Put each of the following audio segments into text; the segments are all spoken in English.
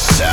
sound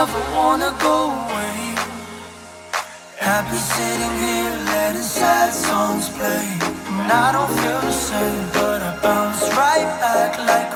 never wanna go away. Happy sitting here, letting sad songs play. And I don't feel the same, but I bounce right back like.